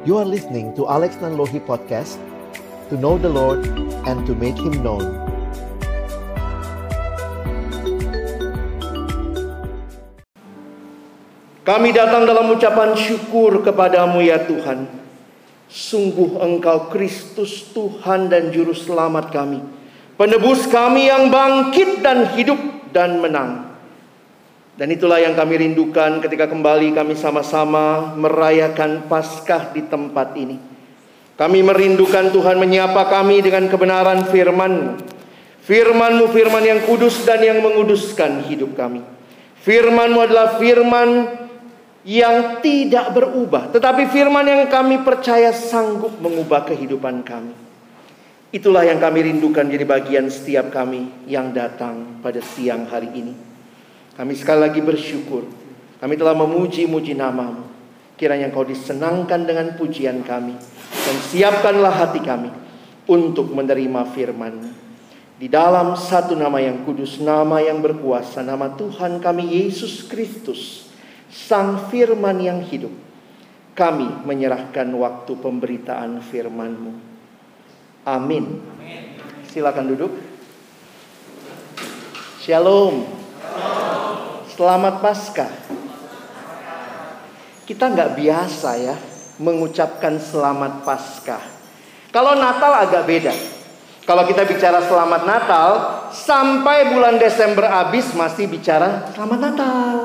You are listening to Alex Nanlohi Podcast To know the Lord and to make Him known. Kami datang dalam ucapan syukur kepadamu ya Tuhan. Sungguh engkau Kristus Tuhan dan Juru Selamat kami. Penebus kami yang bangkit dan hidup dan menang dan itulah yang kami rindukan ketika kembali kami sama-sama merayakan Paskah di tempat ini. Kami merindukan Tuhan menyapa kami dengan kebenaran firman-Mu. Firman-Mu firman yang kudus dan yang menguduskan hidup kami. Firman-Mu adalah firman yang tidak berubah, tetapi firman yang kami percaya sanggup mengubah kehidupan kami. Itulah yang kami rindukan jadi bagian setiap kami yang datang pada siang hari ini. Kami sekali lagi bersyukur. Kami telah memuji-muji namamu. Kiranya engkau disenangkan dengan pujian kami. Dan siapkanlah hati kami untuk menerima firman Di dalam satu nama yang kudus, nama yang berkuasa, nama Tuhan kami Yesus Kristus, Sang Firman yang hidup. Kami menyerahkan waktu pemberitaan firman-Mu. Amin. Silakan duduk. Shalom. Selamat Paskah. Kita nggak biasa ya mengucapkan selamat Paskah. Kalau Natal agak beda. Kalau kita bicara selamat Natal, sampai bulan Desember habis masih bicara selamat Natal.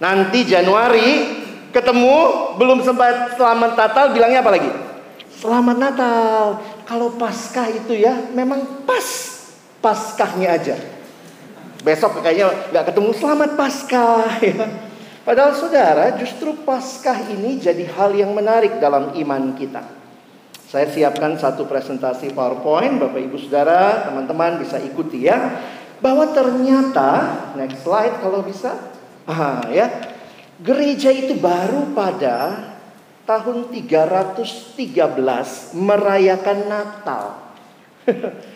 Nanti Januari ketemu belum sempat selamat Natal bilangnya apa lagi? Selamat Natal. Kalau Paskah itu ya memang pas Paskahnya aja. Besok kayaknya nggak ketemu selamat Paskah ya. Padahal saudara justru Paskah ini jadi hal yang menarik dalam iman kita. Saya siapkan satu presentasi PowerPoint, Bapak Ibu Saudara, teman-teman bisa ikuti ya. Bahwa ternyata, next slide kalau bisa. Ah, ya. Gereja itu baru pada tahun 313 merayakan Natal.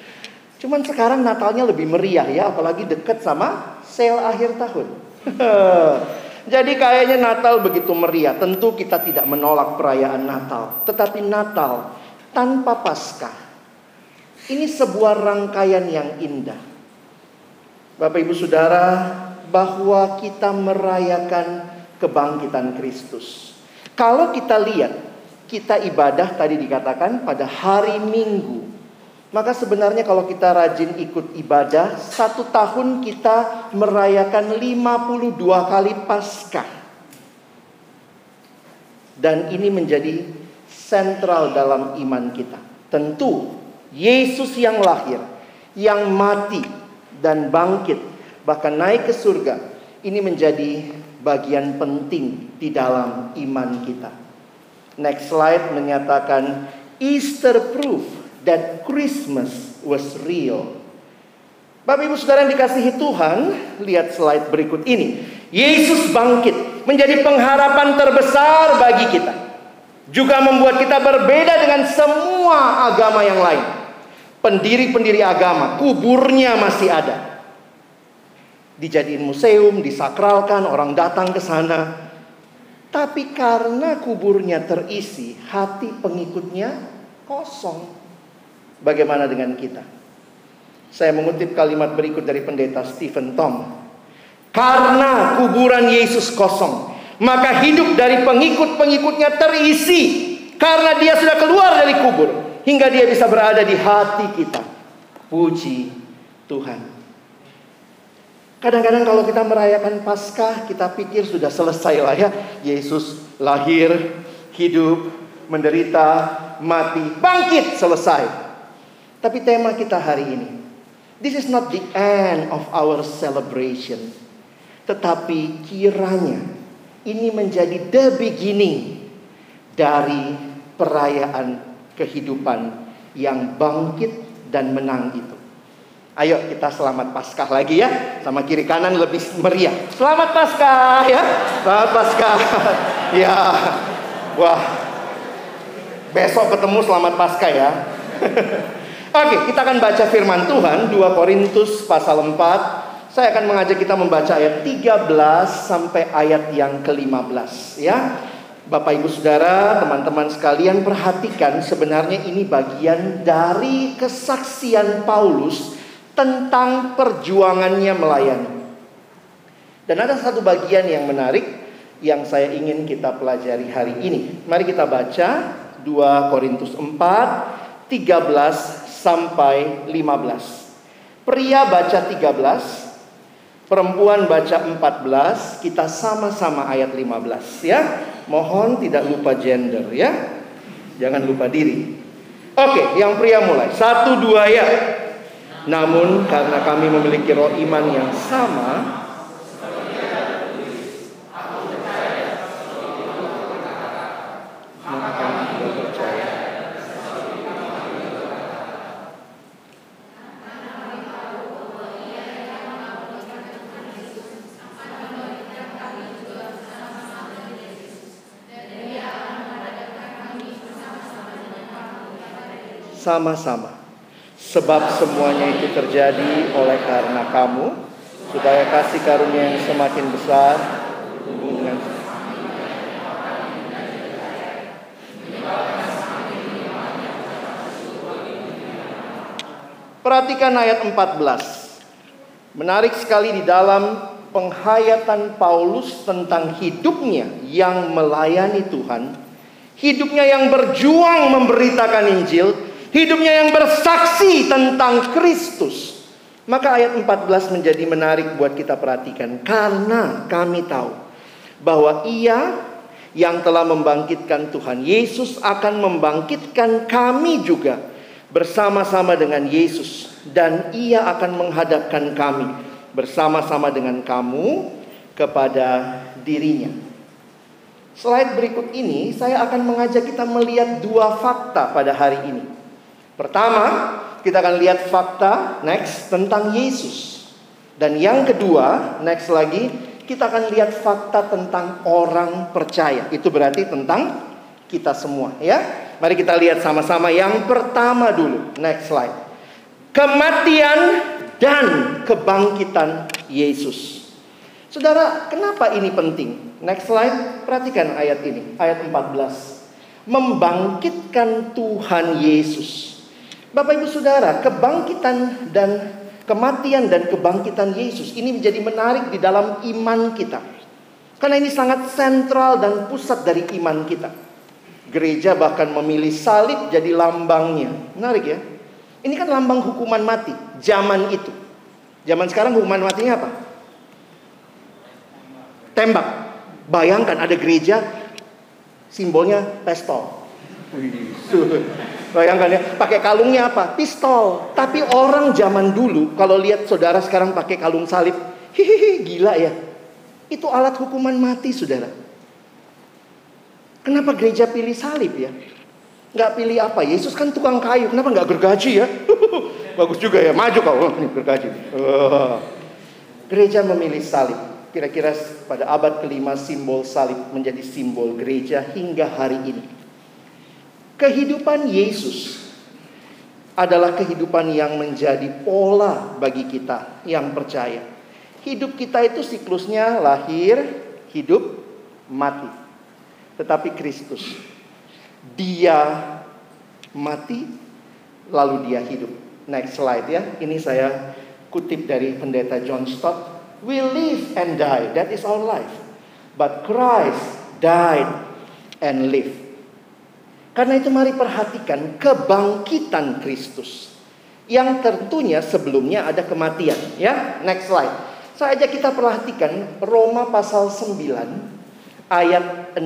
Cuman sekarang Natalnya lebih meriah ya, apalagi dekat sama sale akhir tahun. Jadi kayaknya Natal begitu meriah. Tentu kita tidak menolak perayaan Natal, tetapi Natal tanpa Paskah ini sebuah rangkaian yang indah. Bapak Ibu Saudara, bahwa kita merayakan kebangkitan Kristus. Kalau kita lihat, kita ibadah tadi dikatakan pada hari Minggu. Maka sebenarnya kalau kita rajin ikut ibadah, satu tahun kita merayakan 52 kali Paskah. Dan ini menjadi sentral dalam iman kita. Tentu Yesus yang lahir, yang mati dan bangkit, bahkan naik ke surga, ini menjadi bagian penting di dalam iman kita. Next slide menyatakan Easter proof that Christmas was real. Bapak Ibu Saudara yang dikasihi Tuhan, lihat slide berikut ini. Yesus bangkit menjadi pengharapan terbesar bagi kita. Juga membuat kita berbeda dengan semua agama yang lain. Pendiri-pendiri agama, kuburnya masih ada. Dijadiin museum, disakralkan, orang datang ke sana. Tapi karena kuburnya terisi, hati pengikutnya kosong. Bagaimana dengan kita? Saya mengutip kalimat berikut dari pendeta Stephen Tom. Karena kuburan Yesus kosong, maka hidup dari pengikut-pengikutnya terisi karena dia sudah keluar dari kubur hingga dia bisa berada di hati kita. Puji Tuhan. Kadang-kadang kalau kita merayakan Paskah, kita pikir sudah selesai lah ya. Yesus lahir, hidup, menderita, mati, bangkit, selesai. Tapi tema kita hari ini, this is not the end of our celebration. Tetapi kiranya ini menjadi the beginning dari perayaan kehidupan yang bangkit dan menang itu. Ayo kita selamat Paskah lagi ya. Sama kiri kanan lebih meriah. Selamat Paskah ya. Selamat Paskah. ya. Wah. Besok ketemu selamat Paskah ya. Oke, kita akan baca firman Tuhan 2 Korintus pasal 4. Saya akan mengajak kita membaca ayat 13 sampai ayat yang ke-15 ya. Bapak Ibu Saudara, teman-teman sekalian perhatikan sebenarnya ini bagian dari kesaksian Paulus tentang perjuangannya melayani. Dan ada satu bagian yang menarik yang saya ingin kita pelajari hari ini. Mari kita baca 2 Korintus 4 13 sampai 15. Pria baca 13, perempuan baca 14, kita sama-sama ayat 15 ya. Mohon tidak lupa gender ya. Jangan lupa diri. Oke, yang pria mulai. Satu dua ya. Namun karena kami memiliki roh iman yang sama, sama-sama. Sebab semuanya itu terjadi oleh karena kamu, supaya kasih karunia yang semakin besar hubungan Perhatikan ayat 14. Menarik sekali di dalam penghayatan Paulus tentang hidupnya yang melayani Tuhan, hidupnya yang berjuang memberitakan Injil, hidupnya yang bersaksi tentang Kristus. Maka ayat 14 menjadi menarik buat kita perhatikan karena kami tahu bahwa ia yang telah membangkitkan Tuhan Yesus akan membangkitkan kami juga bersama-sama dengan Yesus dan ia akan menghadapkan kami bersama-sama dengan kamu kepada dirinya. Slide berikut ini saya akan mengajak kita melihat dua fakta pada hari ini. Pertama, kita akan lihat fakta next tentang Yesus. Dan yang kedua, next lagi, kita akan lihat fakta tentang orang percaya. Itu berarti tentang kita semua, ya. Mari kita lihat sama-sama yang pertama dulu. Next slide. Kematian dan kebangkitan Yesus. Saudara, kenapa ini penting? Next slide, perhatikan ayat ini, ayat 14. Membangkitkan Tuhan Yesus Bapak Ibu Saudara, kebangkitan dan kematian dan kebangkitan Yesus ini menjadi menarik di dalam iman kita. Karena ini sangat sentral dan pusat dari iman kita. Gereja bahkan memilih salib jadi lambangnya. Menarik ya. Ini kan lambang hukuman mati zaman itu. Zaman sekarang hukuman matinya apa? Tembak. Bayangkan ada gereja simbolnya pistol. Bayangkan ya, pakai kalungnya apa? Pistol. Tapi orang zaman dulu kalau lihat saudara sekarang pakai kalung salib, hihihi gila ya. Itu alat hukuman mati saudara. Kenapa gereja pilih salib ya? Gak pilih apa? Yesus kan tukang kayu, kenapa gak gergaji ya? Bagus juga ya, maju kau oh, ini gergaji. Oh. Gereja memilih salib. Kira-kira pada abad kelima simbol salib menjadi simbol gereja hingga hari ini. Kehidupan Yesus adalah kehidupan yang menjadi pola bagi kita yang percaya. Hidup kita itu siklusnya lahir, hidup, mati. Tetapi Kristus, dia mati, lalu dia hidup. Next slide ya. Ini saya kutip dari pendeta John Stott. We live and die, that is our life. But Christ died and lived. Karena itu mari perhatikan kebangkitan Kristus. Yang tentunya sebelumnya ada kematian. Ya, next slide. Saya ajak kita perhatikan Roma pasal 9 ayat 6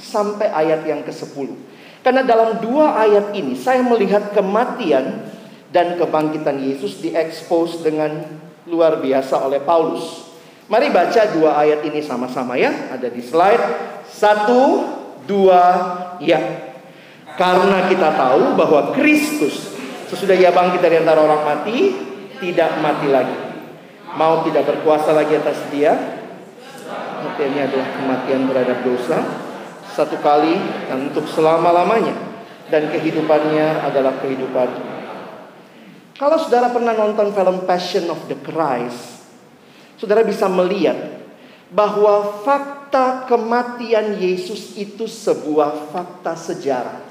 sampai ayat yang ke-10. Karena dalam dua ayat ini saya melihat kematian dan kebangkitan Yesus diekspos dengan luar biasa oleh Paulus. Mari baca dua ayat ini sama-sama ya. Ada di slide. Satu, dua, ya. Karena kita tahu bahwa Kristus sesudah ia bangkit dari antara orang mati tidak mati lagi. Mau tidak berkuasa lagi atas dia. Kematiannya adalah kematian terhadap dosa. Satu kali dan untuk selama-lamanya. Dan kehidupannya adalah kehidupan. Kalau saudara pernah nonton film Passion of the Christ. Saudara bisa melihat bahwa fakta fakta kematian Yesus itu sebuah fakta sejarah.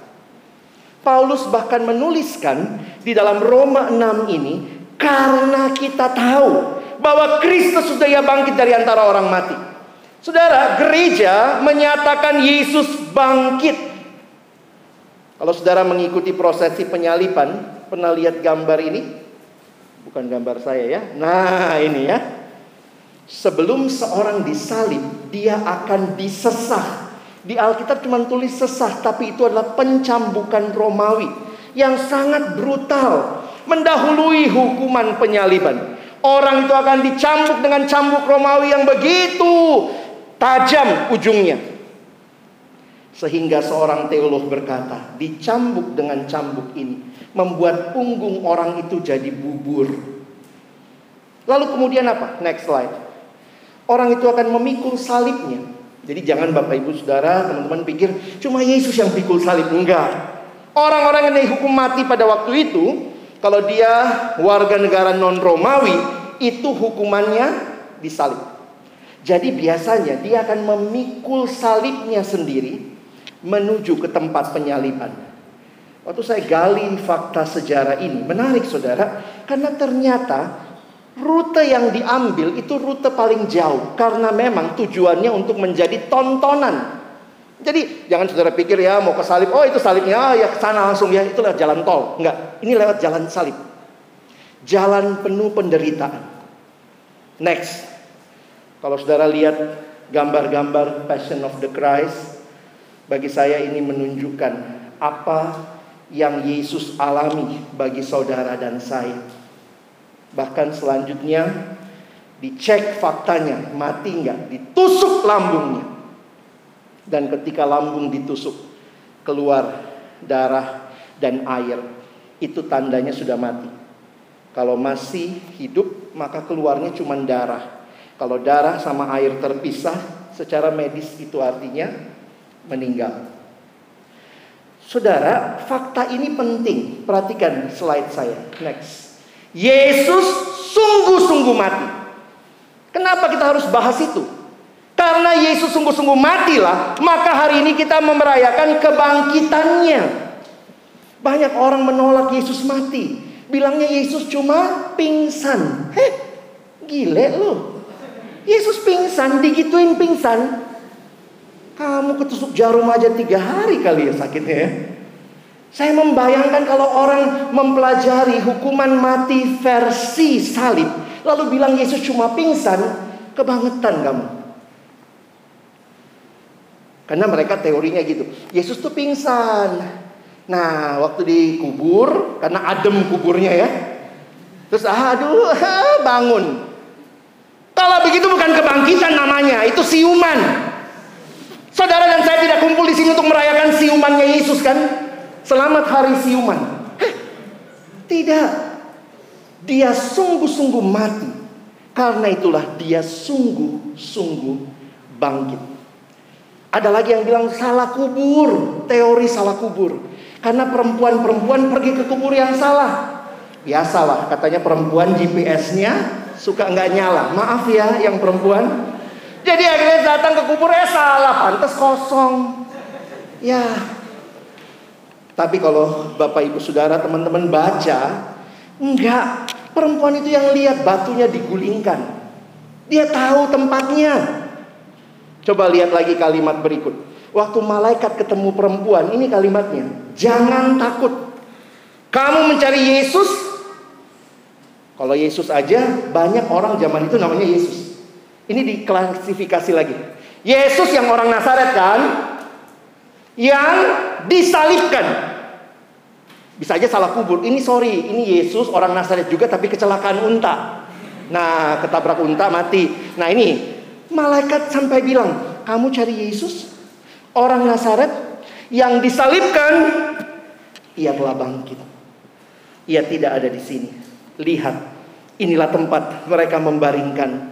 Paulus bahkan menuliskan di dalam Roma 6 ini karena kita tahu bahwa Kristus sudah ya bangkit dari antara orang mati. Saudara, gereja menyatakan Yesus bangkit. Kalau saudara mengikuti prosesi penyalipan, pernah lihat gambar ini? Bukan gambar saya ya. Nah, ini ya. Sebelum seorang disalib, dia akan disesah. Di Alkitab cuma tulis sesah, tapi itu adalah pencambukan Romawi yang sangat brutal, mendahului hukuman penyaliban. Orang itu akan dicambuk dengan cambuk Romawi yang begitu tajam ujungnya. Sehingga seorang teolog berkata, dicambuk dengan cambuk ini membuat punggung orang itu jadi bubur. Lalu kemudian apa? Next slide. Orang itu akan memikul salibnya. Jadi jangan Bapak Ibu Saudara, teman-teman pikir cuma Yesus yang pikul salib. Enggak. Orang-orang yang dihukum mati pada waktu itu, kalau dia warga negara non Romawi, itu hukumannya disalib. Jadi biasanya dia akan memikul salibnya sendiri menuju ke tempat penyaliban. Waktu saya gali fakta sejarah ini, menarik saudara, karena ternyata rute yang diambil itu rute paling jauh karena memang tujuannya untuk menjadi tontonan. Jadi jangan saudara pikir ya mau ke salib, oh itu salibnya, oh ya ke sana langsung ya, itu lewat jalan tol. Enggak, ini lewat jalan salib. Jalan penuh penderitaan. Next, kalau saudara lihat gambar-gambar Passion of the Christ, bagi saya ini menunjukkan apa yang Yesus alami bagi saudara dan saya. Bahkan selanjutnya dicek faktanya, mati enggak, ditusuk lambungnya. Dan ketika lambung ditusuk, keluar darah dan air. Itu tandanya sudah mati. Kalau masih hidup, maka keluarnya cuma darah. Kalau darah sama air terpisah, secara medis itu artinya meninggal. Saudara, fakta ini penting. Perhatikan slide saya. Next. Yesus sungguh-sungguh mati. Kenapa kita harus bahas itu? Karena Yesus sungguh-sungguh matilah, maka hari ini kita memerayakan kebangkitannya. Banyak orang menolak Yesus mati. Bilangnya Yesus cuma pingsan. Heh, gile loh. Yesus pingsan, digituin pingsan. Kamu ketusuk jarum aja tiga hari kali ya sakitnya ya. Saya membayangkan kalau orang mempelajari hukuman mati versi salib. Lalu bilang Yesus cuma pingsan. Kebangetan kamu. Karena mereka teorinya gitu. Yesus tuh pingsan. Nah waktu dikubur. Karena adem kuburnya ya. Terus aduh bangun. Kalau begitu bukan kebangkitan namanya, itu siuman. Saudara dan saya tidak kumpul di sini untuk merayakan siumannya Yesus kan? Selamat hari siuman. Hah? Tidak. Dia sungguh-sungguh mati. Karena itulah dia sungguh-sungguh bangkit. Ada lagi yang bilang salah kubur, teori salah kubur. Karena perempuan-perempuan pergi ke kubur yang salah. Biasalah katanya perempuan GPS-nya suka nggak nyala. Maaf ya yang perempuan. Jadi akhirnya datang ke kubur eh salah, pantas kosong. Ya. Tapi kalau Bapak Ibu Saudara teman-teman baca, enggak. Perempuan itu yang lihat batunya digulingkan. Dia tahu tempatnya. Coba lihat lagi kalimat berikut. Waktu malaikat ketemu perempuan, ini kalimatnya. Jangan takut. Kamu mencari Yesus kalau Yesus aja banyak orang zaman itu namanya Yesus. Ini diklasifikasi lagi. Yesus yang orang Nazaret kan yang disalibkan. Bisa aja salah kubur. Ini sorry, ini Yesus orang Nazaret juga tapi kecelakaan unta. Nah, ketabrak unta mati. Nah, ini malaikat sampai bilang, "Kamu cari Yesus, orang Nazaret yang disalibkan, ia telah bangkit. Ia tidak ada di sini." Lihat, inilah tempat mereka membaringkan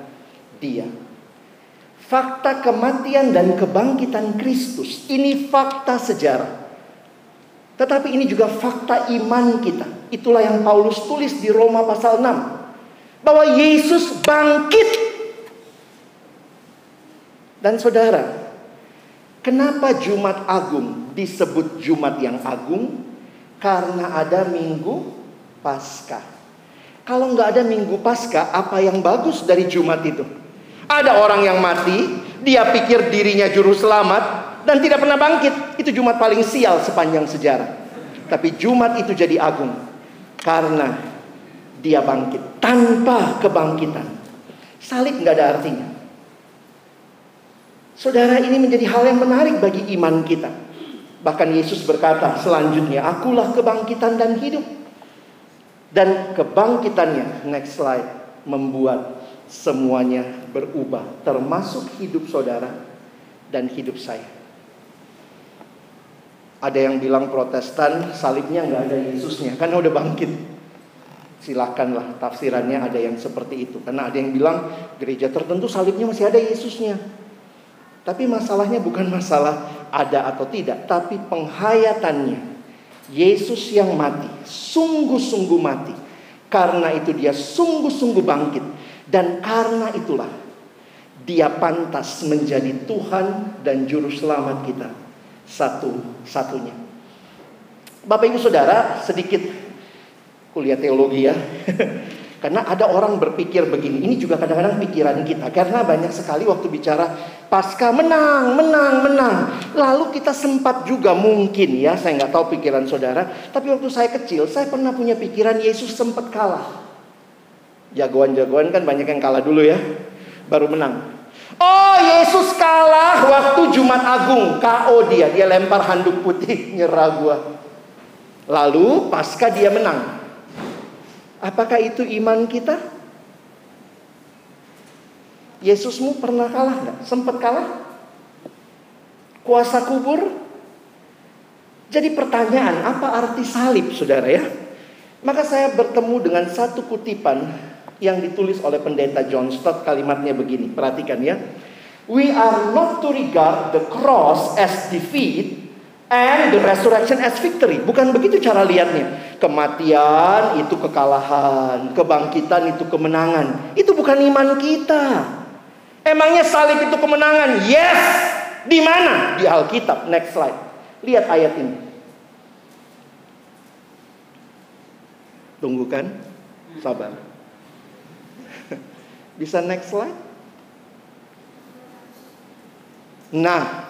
dia. Fakta kematian dan kebangkitan Kristus ini fakta sejarah. Tetapi ini juga fakta iman kita. Itulah yang Paulus tulis di Roma pasal 6. Bahwa Yesus bangkit. Dan saudara, kenapa Jumat Agung disebut Jumat yang agung? Karena ada Minggu Paskah. Kalau nggak ada Minggu Paskah, apa yang bagus dari Jumat itu? Ada orang yang mati, dia pikir dirinya juru selamat dan tidak pernah bangkit. Itu Jumat paling sial sepanjang sejarah. Tapi Jumat itu jadi agung karena dia bangkit tanpa kebangkitan. Salib nggak ada artinya. Saudara ini menjadi hal yang menarik bagi iman kita. Bahkan Yesus berkata selanjutnya, akulah kebangkitan dan hidup. Dan kebangkitannya, next slide, membuat semuanya berubah. Termasuk hidup saudara dan hidup saya. Ada yang bilang protestan salibnya nggak ada Yesusnya, karena udah bangkit. Silakanlah tafsirannya ada yang seperti itu. Karena ada yang bilang gereja tertentu salibnya masih ada Yesusnya. Tapi masalahnya bukan masalah ada atau tidak, tapi penghayatannya. Yesus yang mati, sungguh-sungguh mati. Karena itu dia sungguh-sungguh bangkit. Dan karena itulah dia pantas menjadi Tuhan dan Juru Selamat kita. Satu-satunya. Bapak Ibu Saudara, sedikit kuliah teologi ya. Karena ada orang berpikir begini, ini juga kadang-kadang pikiran kita. Karena banyak sekali waktu bicara pasca menang, menang, menang. Lalu kita sempat juga mungkin ya, saya nggak tahu pikiran saudara. Tapi waktu saya kecil, saya pernah punya pikiran Yesus sempat kalah. Jagoan-jagoan kan banyak yang kalah dulu ya, baru menang. Oh Yesus kalah waktu Jumat Agung, KO dia, dia lempar handuk putih, nyerah gua. Lalu pasca dia menang. Apakah itu iman kita? Yesusmu pernah kalah nggak? Sempat kalah? Kuasa kubur? Jadi pertanyaan, apa arti salib saudara ya? Maka saya bertemu dengan satu kutipan yang ditulis oleh pendeta John Stott kalimatnya begini, perhatikan ya. We are not to regard the cross as defeat and the resurrection as victory. Bukan begitu cara lihatnya. Kematian itu kekalahan, kebangkitan itu kemenangan. Itu bukan iman kita. Emangnya salib itu kemenangan? Yes. Di mana? Di Alkitab. Next slide. Lihat ayat ini. Tunggu kan? Sabar. Bisa next slide? Nah,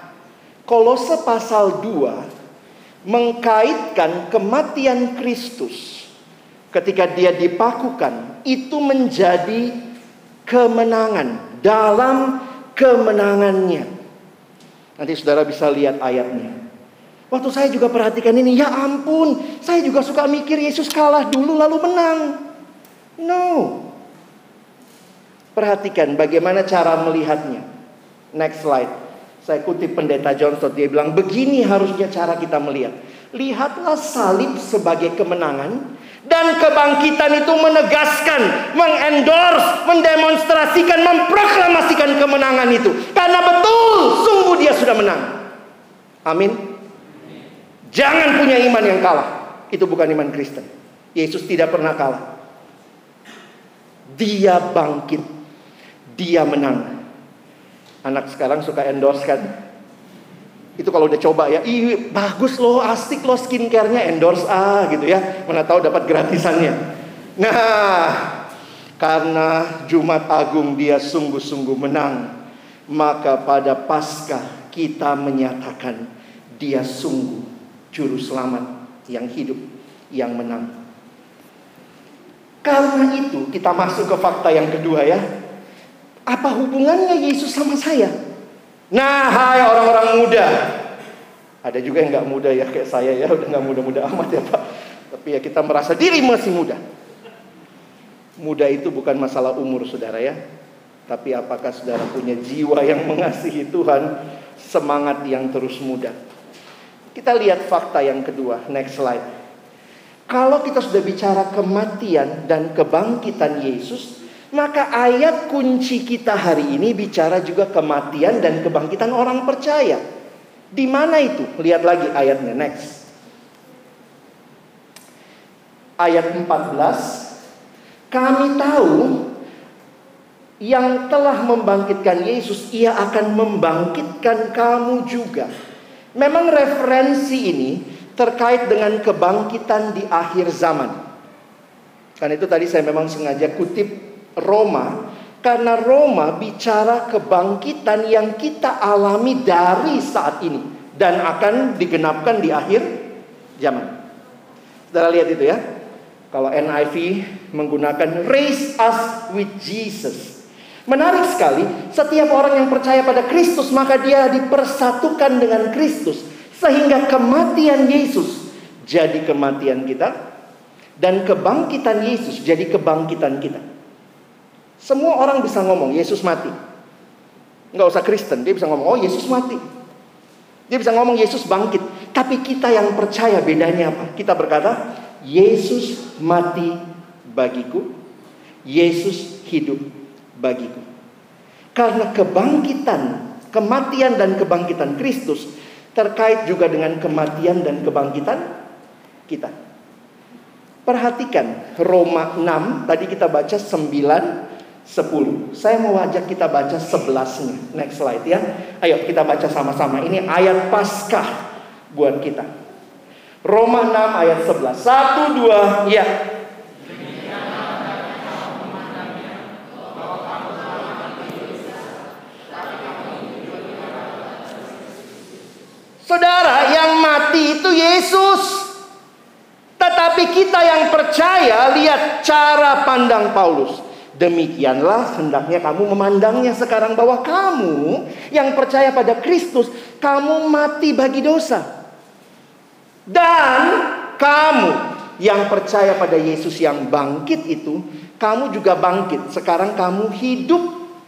Kolose pasal 2 mengkaitkan kematian Kristus ketika dia dipakukan itu menjadi kemenangan dalam kemenangannya. Nanti saudara bisa lihat ayatnya. Waktu saya juga perhatikan ini, ya ampun, saya juga suka mikir Yesus kalah dulu lalu menang. No. Perhatikan bagaimana cara melihatnya. Next slide. Saya kutip pendeta John Stott, dia bilang begini harusnya cara kita melihat. Lihatlah salib sebagai kemenangan dan kebangkitan itu menegaskan, mengendorse, mendemonstrasikan, memproklamasikan kemenangan itu. Karena betul, sungguh dia sudah menang. Amin. Jangan punya iman yang kalah. Itu bukan iman Kristen. Yesus tidak pernah kalah. Dia bangkit. Dia menang. Anak sekarang suka endorse kan. Itu kalau udah coba ya, ih bagus loh, asik loh skincare-nya endorse ah gitu ya. Mana tahu dapat gratisannya. Nah, karena Jumat Agung dia sungguh-sungguh menang, maka pada Paskah kita menyatakan dia sungguh juru selamat yang hidup, yang menang. Karena itu kita masuk ke fakta yang kedua ya. Apa hubungannya Yesus sama saya? Nah, hai orang-orang muda. Ada juga yang nggak muda ya kayak saya ya, udah nggak muda-muda amat ya Pak. Tapi ya kita merasa diri masih muda. Muda itu bukan masalah umur saudara ya. Tapi apakah saudara punya jiwa yang mengasihi Tuhan, semangat yang terus muda. Kita lihat fakta yang kedua, next slide. Kalau kita sudah bicara kematian dan kebangkitan Yesus, maka ayat kunci kita hari ini bicara juga kematian dan kebangkitan orang percaya. Di mana itu? Lihat lagi ayatnya next. Ayat 14. Kami tahu yang telah membangkitkan Yesus, ia akan membangkitkan kamu juga. Memang referensi ini terkait dengan kebangkitan di akhir zaman. Karena itu tadi saya memang sengaja kutip Roma karena Roma bicara kebangkitan yang kita alami dari saat ini dan akan digenapkan di akhir zaman. Saudara lihat itu ya. Kalau NIV menggunakan raise us with Jesus. Menarik sekali, setiap orang yang percaya pada Kristus maka dia dipersatukan dengan Kristus sehingga kematian Yesus jadi kematian kita dan kebangkitan Yesus jadi kebangkitan kita. Semua orang bisa ngomong Yesus mati. Nggak usah Kristen, dia bisa ngomong oh Yesus mati. Dia bisa ngomong Yesus bangkit. Tapi kita yang percaya bedanya apa? Kita berkata Yesus mati bagiku, Yesus hidup bagiku. Karena kebangkitan, kematian dan kebangkitan Kristus terkait juga dengan kematian dan kebangkitan kita. Perhatikan Roma 6, tadi kita baca 9 10. Saya mau ajak kita baca 11-nya. Next slide ya. Ayo kita baca sama-sama. Ini ayat Paskah buat kita. Roma 6 ayat 11. 1 2 ya. Saudara, yang mati itu Yesus. Tetapi kita yang percaya lihat cara pandang Paulus. Demikianlah hendaknya kamu memandangnya sekarang bahwa kamu yang percaya pada Kristus, kamu mati bagi dosa. Dan kamu yang percaya pada Yesus yang bangkit itu, kamu juga bangkit. Sekarang kamu hidup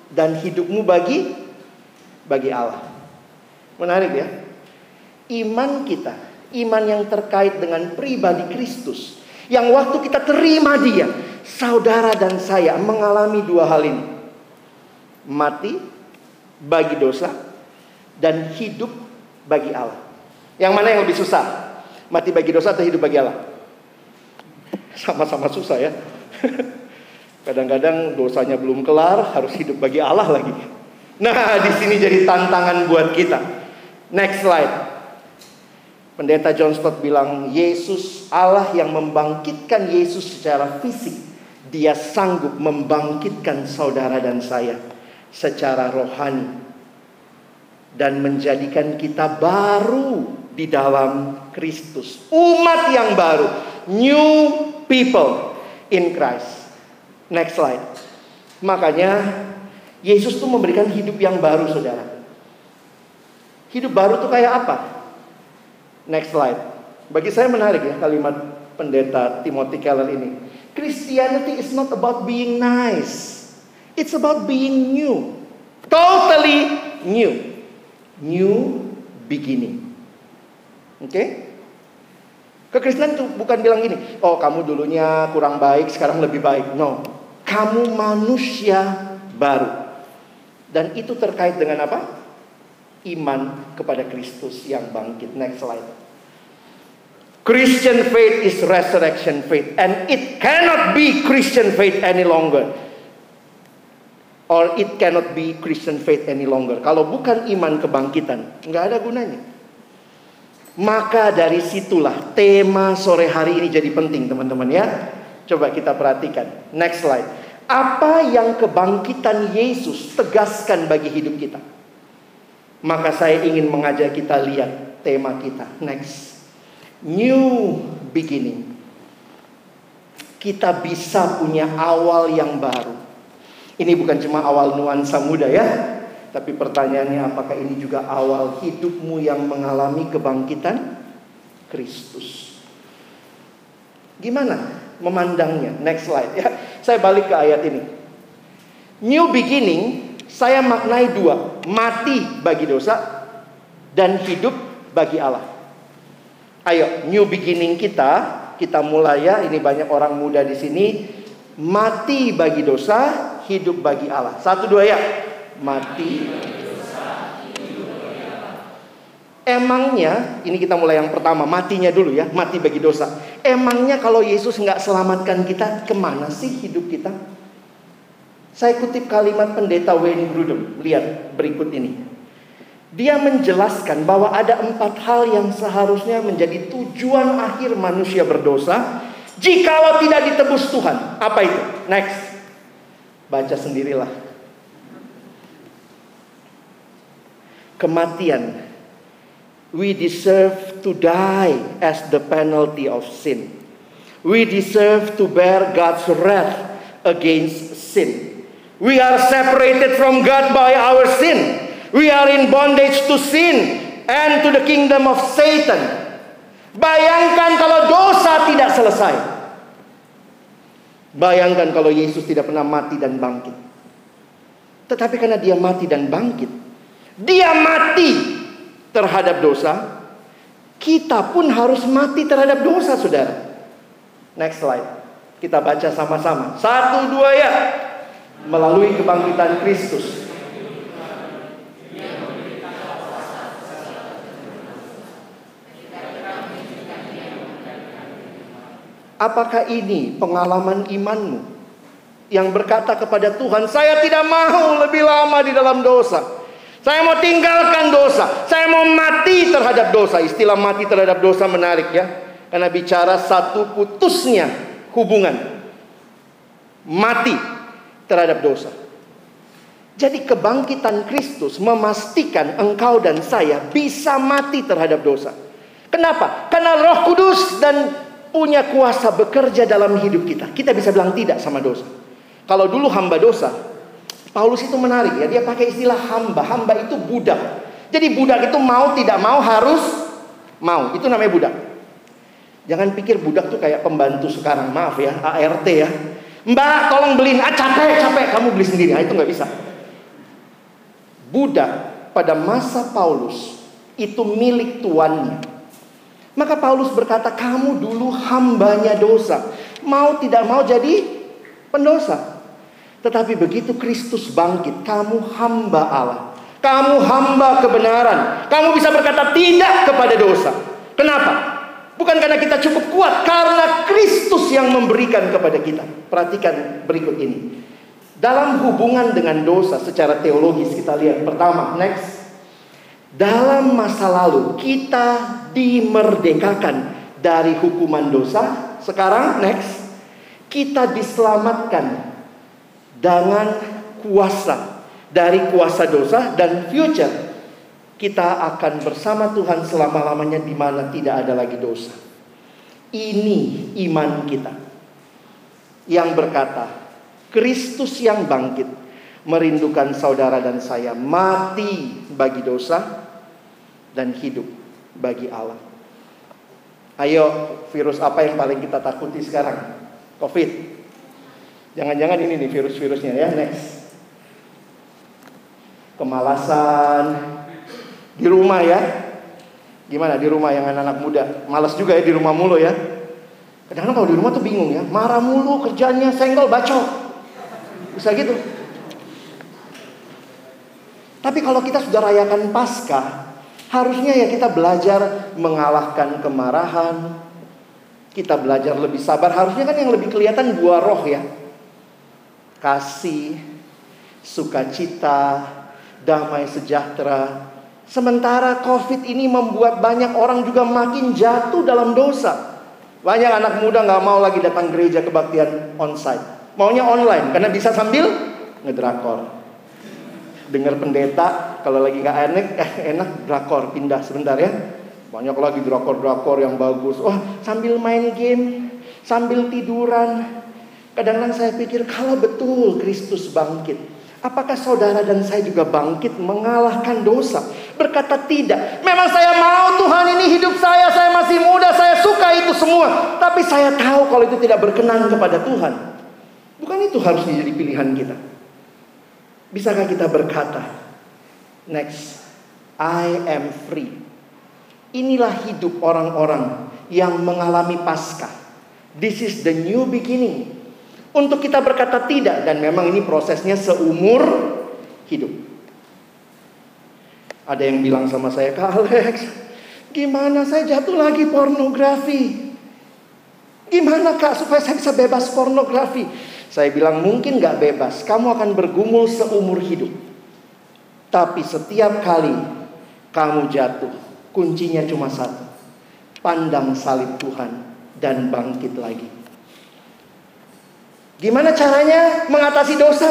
dan hidupmu bagi bagi Allah. Menarik ya? Iman kita, iman yang terkait dengan pribadi Kristus, yang waktu kita terima Dia, saudara dan saya mengalami dua hal ini. Mati bagi dosa dan hidup bagi Allah. Yang mana yang lebih susah? Mati bagi dosa atau hidup bagi Allah? Sama-sama susah ya. Kadang-kadang dosanya belum kelar, harus hidup bagi Allah lagi. Nah, di sini jadi tantangan buat kita. Next slide. Pendeta John Stott bilang, Yesus Allah yang membangkitkan Yesus secara fisik dia sanggup membangkitkan saudara dan saya secara rohani dan menjadikan kita baru di dalam Kristus. Umat yang baru, new people in Christ. Next slide. Makanya Yesus tuh memberikan hidup yang baru, Saudara. Hidup baru tuh kayak apa? Next slide. Bagi saya menarik ya kalimat pendeta Timothy Keller ini. Christianity is not about being nice. It's about being new. Totally new. New beginning. Oke? Okay? Kekristenan itu bukan bilang gini, oh kamu dulunya kurang baik, sekarang lebih baik. No. Kamu manusia baru. Dan itu terkait dengan apa? Iman kepada Kristus yang bangkit. Next slide. Christian faith is resurrection faith and it cannot be Christian faith any longer. Or it cannot be Christian faith any longer. Kalau bukan iman kebangkitan, nggak ada gunanya. Maka dari situlah tema sore hari ini jadi penting teman-teman ya. Coba kita perhatikan. Next slide. Apa yang kebangkitan Yesus tegaskan bagi hidup kita? Maka saya ingin mengajak kita lihat tema kita. Next new beginning. Kita bisa punya awal yang baru. Ini bukan cuma awal nuansa muda ya, tapi pertanyaannya apakah ini juga awal hidupmu yang mengalami kebangkitan Kristus? Gimana memandangnya? Next slide ya. Saya balik ke ayat ini. New beginning saya maknai dua, mati bagi dosa dan hidup bagi Allah. Ayo, new beginning kita, kita mulai ya. Ini banyak orang muda di sini. Mati bagi dosa, hidup bagi Allah. Satu dua ya. Mati. Emangnya, ini kita mulai yang pertama, matinya dulu ya, mati bagi dosa. Emangnya kalau Yesus nggak selamatkan kita, ke mana sih hidup kita? Saya kutip kalimat pendeta Wayne Grudem. Lihat berikut ini. Dia menjelaskan bahwa ada empat hal yang seharusnya menjadi tujuan akhir manusia berdosa jikalau tidak ditebus Tuhan. Apa itu? Next. Baca sendirilah. Kematian. We deserve to die as the penalty of sin. We deserve to bear God's wrath against sin. We are separated from God by our sin. We are in bondage to sin and to the kingdom of Satan. Bayangkan kalau dosa tidak selesai. Bayangkan kalau Yesus tidak pernah mati dan bangkit. Tetapi karena dia mati dan bangkit, dia mati terhadap dosa, kita pun harus mati terhadap dosa, saudara. Next slide. Kita baca sama-sama. Satu, dua ya. Melalui kebangkitan Kristus, Apakah ini pengalaman imanmu yang berkata kepada Tuhan, "Saya tidak mau lebih lama di dalam dosa. Saya mau tinggalkan dosa. Saya mau mati terhadap dosa." Istilah mati terhadap dosa menarik ya, karena bicara satu putusnya hubungan mati terhadap dosa. Jadi kebangkitan Kristus memastikan engkau dan saya bisa mati terhadap dosa. Kenapa? Karena Roh Kudus dan punya kuasa bekerja dalam hidup kita. Kita bisa bilang tidak sama dosa. Kalau dulu hamba dosa, Paulus itu menarik ya, dia pakai istilah hamba. Hamba itu budak. Jadi budak itu mau tidak mau harus mau. Itu namanya budak. Jangan pikir budak tuh kayak pembantu sekarang, maaf ya, ART ya. Mbak, tolong beliin. Ah, capek, capek. Kamu beli sendiri. Nah, itu nggak bisa. Budak pada masa Paulus itu milik tuannya. Maka Paulus berkata, "Kamu dulu hambanya dosa, mau tidak mau jadi pendosa. Tetapi begitu Kristus bangkit, kamu hamba Allah. Kamu hamba kebenaran. Kamu bisa berkata tidak kepada dosa. Kenapa? Bukan karena kita cukup kuat, karena Kristus yang memberikan kepada kita. Perhatikan berikut ini. Dalam hubungan dengan dosa secara teologis kita lihat pertama, next. Dalam masa lalu kita dimerdekakan dari hukuman dosa. Sekarang next, kita diselamatkan dengan kuasa dari kuasa dosa dan future kita akan bersama Tuhan selama-lamanya di mana tidak ada lagi dosa. Ini iman kita yang berkata, Kristus yang bangkit merindukan saudara dan saya mati bagi dosa dan hidup bagi Allah. Ayo, virus apa yang paling kita takuti sekarang? Covid. Jangan-jangan ini nih virus-virusnya ya, next. Kemalasan di rumah ya. Gimana di rumah yang anak-anak muda? Malas juga ya di rumah mulu ya. Kadang-kadang kalau di rumah tuh bingung ya, marah mulu kerjanya, senggol, bacok. Bisa gitu. Tapi kalau kita sudah rayakan Paskah, Harusnya ya kita belajar mengalahkan kemarahan. Kita belajar lebih sabar. Harusnya kan yang lebih kelihatan buah roh ya. Kasih, sukacita, damai sejahtera. Sementara COVID ini membuat banyak orang juga makin jatuh dalam dosa. Banyak anak muda nggak mau lagi datang gereja kebaktian onsite. Maunya online karena bisa sambil ngedrakor dengar pendeta kalau lagi nggak enak eh enak drakor pindah sebentar ya banyak lagi drakor-drakor yang bagus wah sambil main game sambil tiduran kadang-kadang saya pikir kalau betul Kristus bangkit Apakah saudara dan saya juga bangkit mengalahkan dosa? Berkata tidak. Memang saya mau Tuhan ini hidup saya, saya masih muda, saya suka itu semua. Tapi saya tahu kalau itu tidak berkenan kepada Tuhan. Bukan itu harus menjadi pilihan kita. Bisakah kita berkata, next, I am free. Inilah hidup orang-orang yang mengalami Paskah. This is the new beginning. Untuk kita berkata tidak dan memang ini prosesnya seumur hidup. Ada yang bilang sama saya, Kak Alex, gimana saya jatuh lagi pornografi? Gimana kak supaya saya bisa bebas pornografi? Saya bilang mungkin gak bebas. Kamu akan bergumul seumur hidup. Tapi setiap kali kamu jatuh, kuncinya cuma satu. Pandang salib Tuhan dan bangkit lagi. Gimana caranya mengatasi dosa?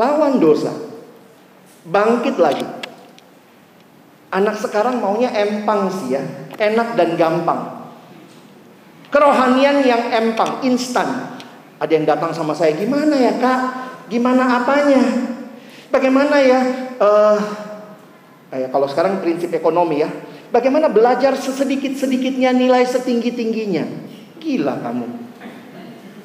Lawan dosa. Bangkit lagi. Anak sekarang maunya empang sih ya, enak dan gampang. Kerohanian yang empang, instan. Ada yang datang sama saya, gimana ya kak? Gimana apanya? Bagaimana ya? Uh, kalau sekarang prinsip ekonomi ya. Bagaimana belajar sesedikit-sedikitnya nilai setinggi-tingginya? Gila kamu.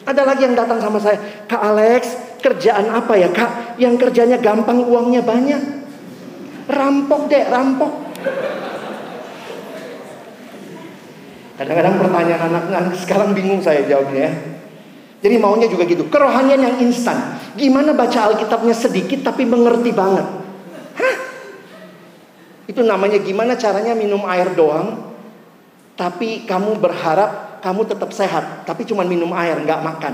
Ada lagi yang datang sama saya, Kak Alex, kerjaan apa ya kak? Yang kerjanya gampang, uangnya banyak. Rampok deh, rampok. Kadang-kadang pertanyaan anak-anak sekarang bingung saya jawabnya ya. Jadi maunya juga gitu. Kerohanian yang instan. Gimana baca Alkitabnya sedikit tapi mengerti banget. Hah? Itu namanya gimana caranya minum air doang. Tapi kamu berharap kamu tetap sehat. Tapi cuma minum air, nggak makan.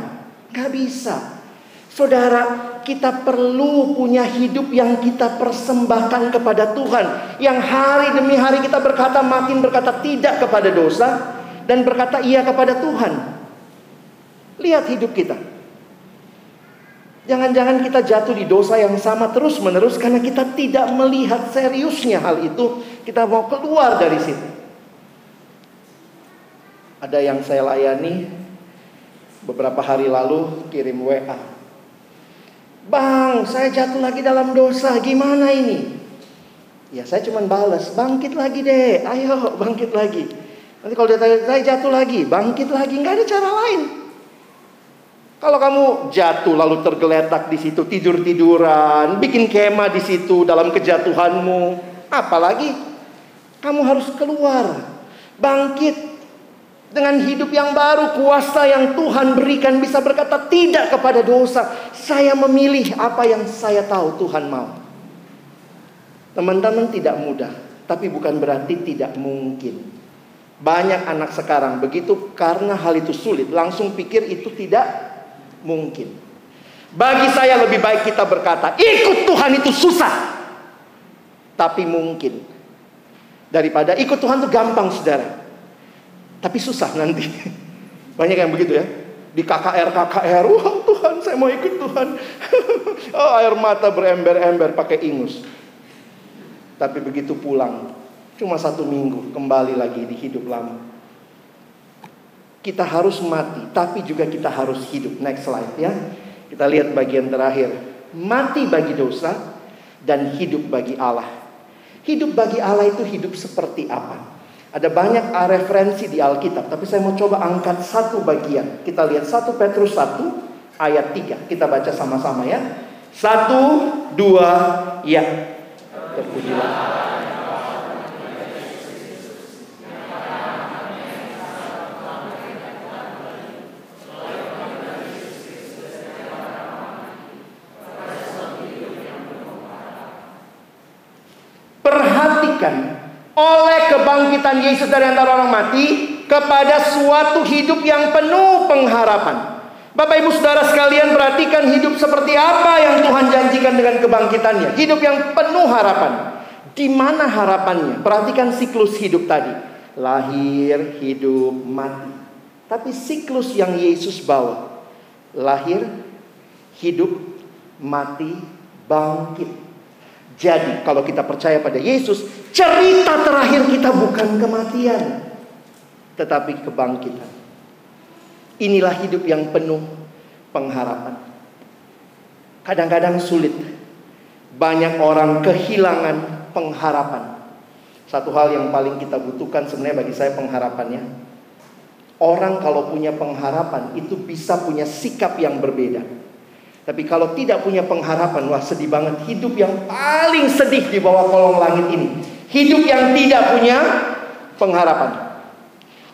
Nggak bisa. Saudara, kita perlu punya hidup yang kita persembahkan kepada Tuhan. Yang hari demi hari kita berkata makin berkata tidak kepada dosa. Dan berkata iya kepada Tuhan. Lihat hidup kita. Jangan-jangan kita jatuh di dosa yang sama terus-menerus karena kita tidak melihat seriusnya hal itu. Kita mau keluar dari situ. Ada yang saya layani beberapa hari lalu kirim WA. Bang, saya jatuh lagi dalam dosa. Gimana ini? Ya saya cuma balas, bangkit lagi deh. Ayo bangkit lagi. Nanti kalau dia tanya, saya jatuh lagi, bangkit lagi. Nggak ada cara lain. Kalau kamu jatuh lalu tergeletak di situ tidur-tiduran, bikin kemah di situ dalam kejatuhanmu, apalagi kamu harus keluar, bangkit dengan hidup yang baru, kuasa yang Tuhan berikan bisa berkata tidak kepada dosa. Saya memilih apa yang saya tahu Tuhan mau. Teman-teman tidak mudah, tapi bukan berarti tidak mungkin. Banyak anak sekarang begitu karena hal itu sulit, langsung pikir itu tidak mungkin. Bagi saya lebih baik kita berkata, ikut Tuhan itu susah. Tapi mungkin. Daripada ikut Tuhan itu gampang saudara. Tapi susah nanti. Banyak yang begitu ya. Di KKR, KKR, wah Tuhan saya mau ikut Tuhan. oh, air mata berember-ember pakai ingus. Tapi begitu pulang, cuma satu minggu kembali lagi di hidup lama. Kita harus mati, tapi juga kita harus hidup. Next slide ya. Kita lihat bagian terakhir. Mati bagi dosa dan hidup bagi Allah. Hidup bagi Allah itu hidup seperti apa? Ada banyak referensi di Alkitab, tapi saya mau coba angkat satu bagian. Kita lihat 1 Petrus 1 ayat 3. Kita baca sama-sama ya. Satu, dua, ya. Terpujilah. Oleh kebangkitan Yesus dari antara orang mati kepada suatu hidup yang penuh pengharapan. Bapak Ibu Saudara sekalian perhatikan hidup seperti apa yang Tuhan janjikan dengan kebangkitannya. Hidup yang penuh harapan. Di mana harapannya? Perhatikan siklus hidup tadi. Lahir, hidup, mati. Tapi siklus yang Yesus bawa. Lahir, hidup, mati, bangkit. Jadi kalau kita percaya pada Yesus, cerita terakhir kita bukan kematian, tetapi kebangkitan. Inilah hidup yang penuh pengharapan. Kadang-kadang sulit. Banyak orang kehilangan pengharapan. Satu hal yang paling kita butuhkan sebenarnya bagi saya pengharapannya. Orang kalau punya pengharapan itu bisa punya sikap yang berbeda. Tapi kalau tidak punya pengharapan, wah sedih banget. Hidup yang paling sedih di bawah kolong langit ini. Hidup yang tidak punya pengharapan.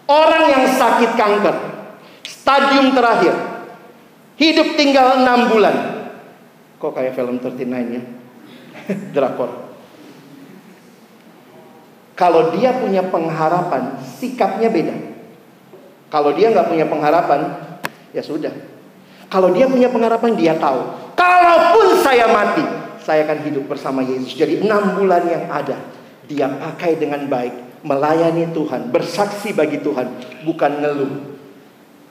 Orang yang sakit kanker, stadium terakhir, hidup tinggal enam bulan. Kok kayak film 39 ya? Drakor. Kalau dia punya pengharapan, sikapnya beda. Kalau dia nggak punya pengharapan, ya sudah, Kalau dia punya pengharapan, dia tahu. Kalaupun saya mati, saya akan hidup bersama Yesus. Jadi enam bulan yang ada, dia pakai dengan baik, melayani Tuhan, bersaksi bagi Tuhan, bukan ngeluh.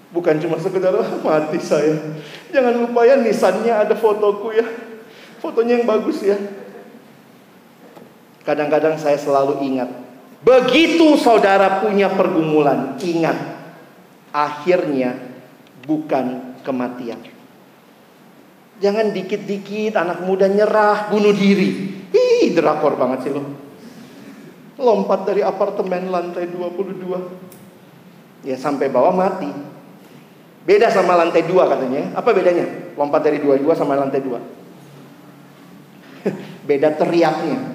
Bukan cuma sekedar ah, mati saya. Jangan lupa ya nisannya ada fotoku ya. Fotonya yang bagus ya. Kadang-kadang saya selalu ingat. Begitu saudara punya pergumulan, ingat. Akhirnya bukan kematian. Jangan dikit-dikit anak muda nyerah, bunuh diri. Ih, drakor banget sih lo. Lompat dari apartemen lantai 22. Ya sampai bawah mati. Beda sama lantai 2 katanya. Apa bedanya? Lompat dari 22 sama lantai 2. Beda teriaknya.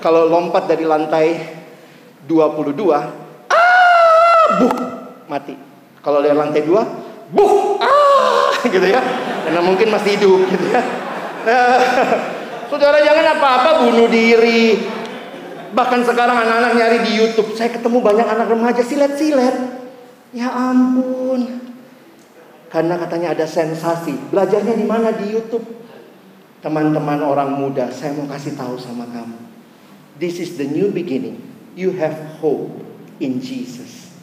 Kalau lompat dari lantai 22, ah, buh, mati. Kalau dari lantai 2, buh, ah, gitu ya. Karena mungkin masih hidup gitu ya. Nah, saudara jangan apa-apa bunuh diri. Bahkan sekarang anak-anak nyari di YouTube. Saya ketemu banyak anak remaja silet-silet. Ya ampun. Karena katanya ada sensasi. Belajarnya di mana di YouTube? Teman-teman orang muda, saya mau kasih tahu sama kamu. This is the new beginning. You have hope in Jesus.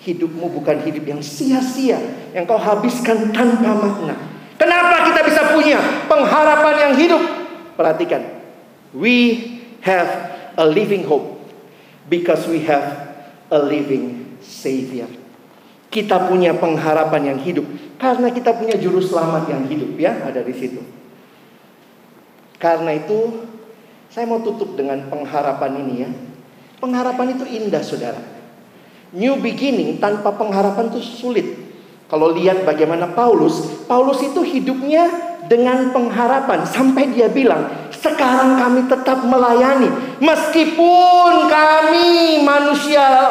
Hidupmu bukan hidup yang sia-sia, yang kau habiskan tanpa makna. Kenapa kita bisa punya pengharapan yang hidup? Perhatikan. We have a living hope because we have a living savior. Kita punya pengharapan yang hidup karena kita punya juru selamat yang hidup ya, ada di situ. Karena itu saya mau tutup dengan pengharapan ini ya. Pengharapan itu indah saudara. New beginning tanpa pengharapan itu sulit. Kalau lihat bagaimana Paulus, Paulus itu hidupnya dengan pengharapan sampai dia bilang, sekarang kami tetap melayani meskipun kami manusia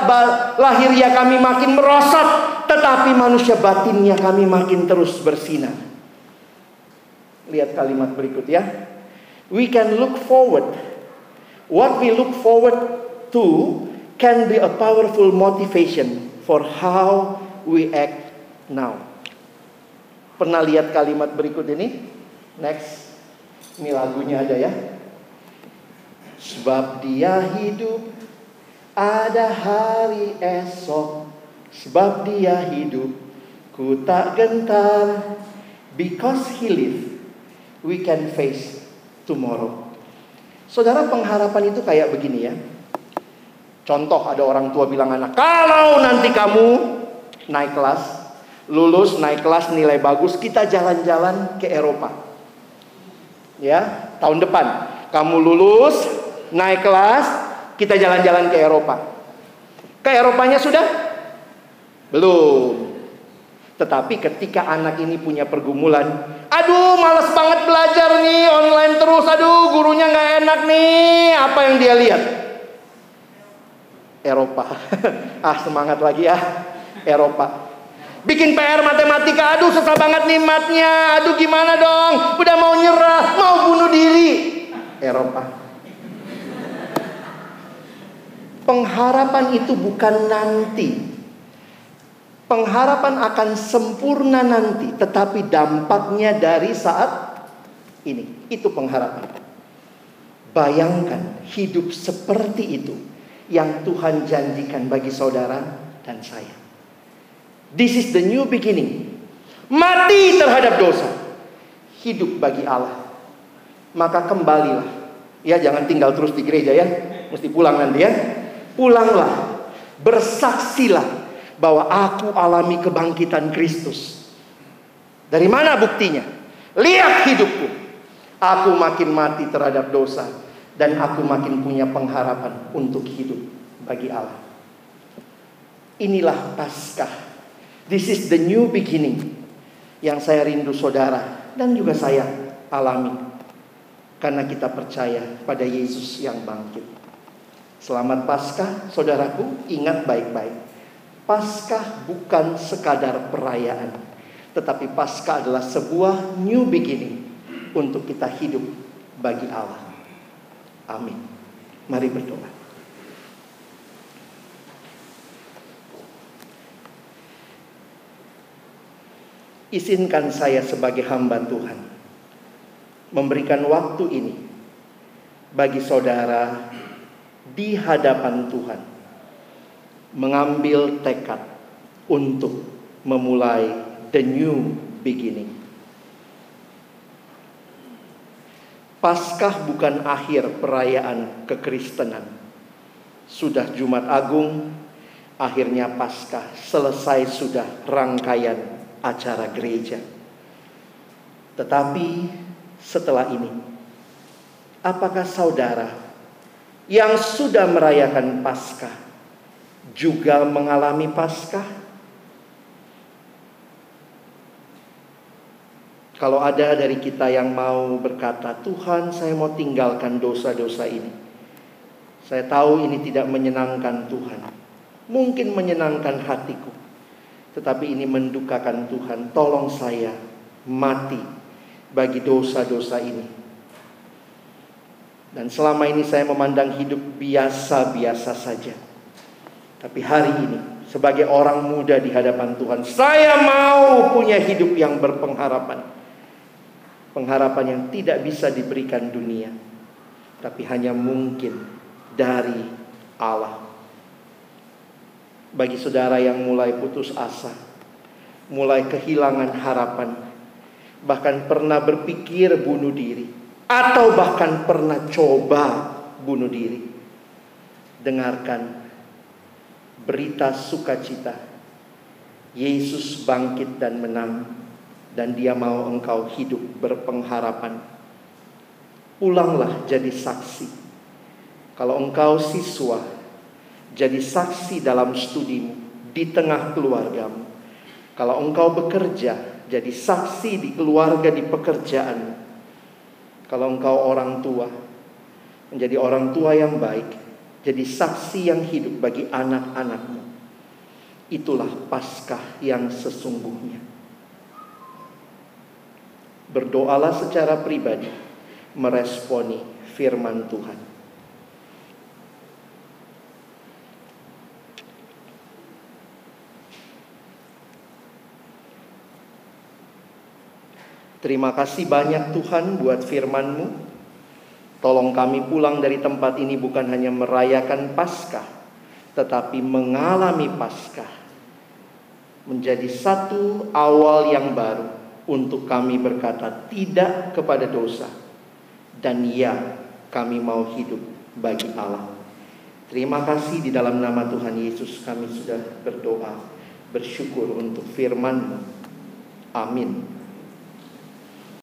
lahirnya kami makin merosot, tetapi manusia batinnya kami makin terus bersinar. Lihat kalimat berikut ya we can look forward. What we look forward to can be a powerful motivation for how we act now. Pernah lihat kalimat berikut ini? Next. Ini lagunya ada ya. Sebab dia hidup ada hari esok. Sebab dia hidup ku tak gentar. Because he live, we can face tomorrow. Saudara pengharapan itu kayak begini ya. Contoh ada orang tua bilang anak, kalau nanti kamu naik kelas, lulus naik kelas nilai bagus, kita jalan-jalan ke Eropa. Ya, tahun depan kamu lulus, naik kelas, kita jalan-jalan ke Eropa. Ke Eropanya sudah? Belum. Tetapi ketika anak ini punya pergumulan, aduh males banget belajar nih online terus, aduh gurunya nggak enak nih, apa yang dia lihat? Eropa, ah semangat lagi ya, Eropa. Bikin PR matematika, aduh susah banget nih matnya, aduh gimana dong, udah mau nyerah, mau bunuh diri. Eropa. Pengharapan itu bukan nanti, pengharapan akan sempurna nanti, tetapi dampaknya dari saat ini. Itu pengharapan. Bayangkan hidup seperti itu yang Tuhan janjikan bagi saudara dan saya. This is the new beginning. Mati terhadap dosa. Hidup bagi Allah. Maka kembalilah. Ya jangan tinggal terus di gereja ya. Mesti pulang nanti ya. Pulanglah. Bersaksilah bahwa aku alami kebangkitan Kristus. Dari mana buktinya? Lihat hidupku. Aku makin mati terhadap dosa dan aku makin punya pengharapan untuk hidup bagi Allah. Inilah Paskah. This is the new beginning yang saya rindu saudara dan juga saya alami karena kita percaya pada Yesus yang bangkit. Selamat Paskah, saudaraku. Ingat baik-baik Paskah bukan sekadar perayaan, tetapi Paskah adalah sebuah new beginning untuk kita hidup bagi Allah. Amin. Mari berdoa. Izinkan saya sebagai hamba Tuhan memberikan waktu ini bagi saudara di hadapan Tuhan mengambil tekad untuk memulai the new beginning. Paskah bukan akhir perayaan kekristenan. Sudah Jumat Agung, akhirnya Paskah selesai sudah rangkaian acara gereja. Tetapi setelah ini, apakah saudara yang sudah merayakan Paskah juga mengalami Paskah? Kalau ada dari kita yang mau berkata, "Tuhan, saya mau tinggalkan dosa-dosa ini." Saya tahu ini tidak menyenangkan Tuhan. Mungkin menyenangkan hatiku. Tetapi ini mendukakan Tuhan. Tolong saya mati bagi dosa-dosa ini. Dan selama ini saya memandang hidup biasa-biasa saja. Tapi hari ini sebagai orang muda di hadapan Tuhan, saya mau punya hidup yang berpengharapan pengharapan yang tidak bisa diberikan dunia, tapi hanya mungkin dari Allah. Bagi saudara yang mulai putus asa, mulai kehilangan harapan, bahkan pernah berpikir bunuh diri, atau bahkan pernah coba bunuh diri, dengarkan berita sukacita. Yesus bangkit dan menang dan dia mau engkau hidup berpengharapan. Pulanglah jadi saksi. Kalau engkau siswa, jadi saksi dalam studimu di tengah keluargamu. Kalau engkau bekerja, jadi saksi di keluarga di pekerjaan. Kalau engkau orang tua, menjadi orang tua yang baik, jadi saksi yang hidup bagi anak-anakmu. Itulah Paskah yang sesungguhnya. Berdoalah secara pribadi meresponi firman Tuhan. Terima kasih banyak Tuhan buat firman-Mu. Tolong kami pulang dari tempat ini bukan hanya merayakan Paskah, tetapi mengalami Paskah. Menjadi satu awal yang baru untuk kami berkata tidak kepada dosa dan ya kami mau hidup bagi Allah. Terima kasih di dalam nama Tuhan Yesus kami sudah berdoa, bersyukur untuk firman-Mu. Amin.